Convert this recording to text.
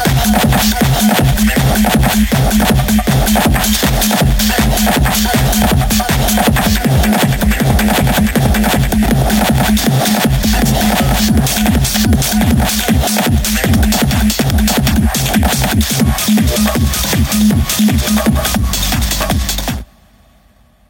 I'm not going to do that.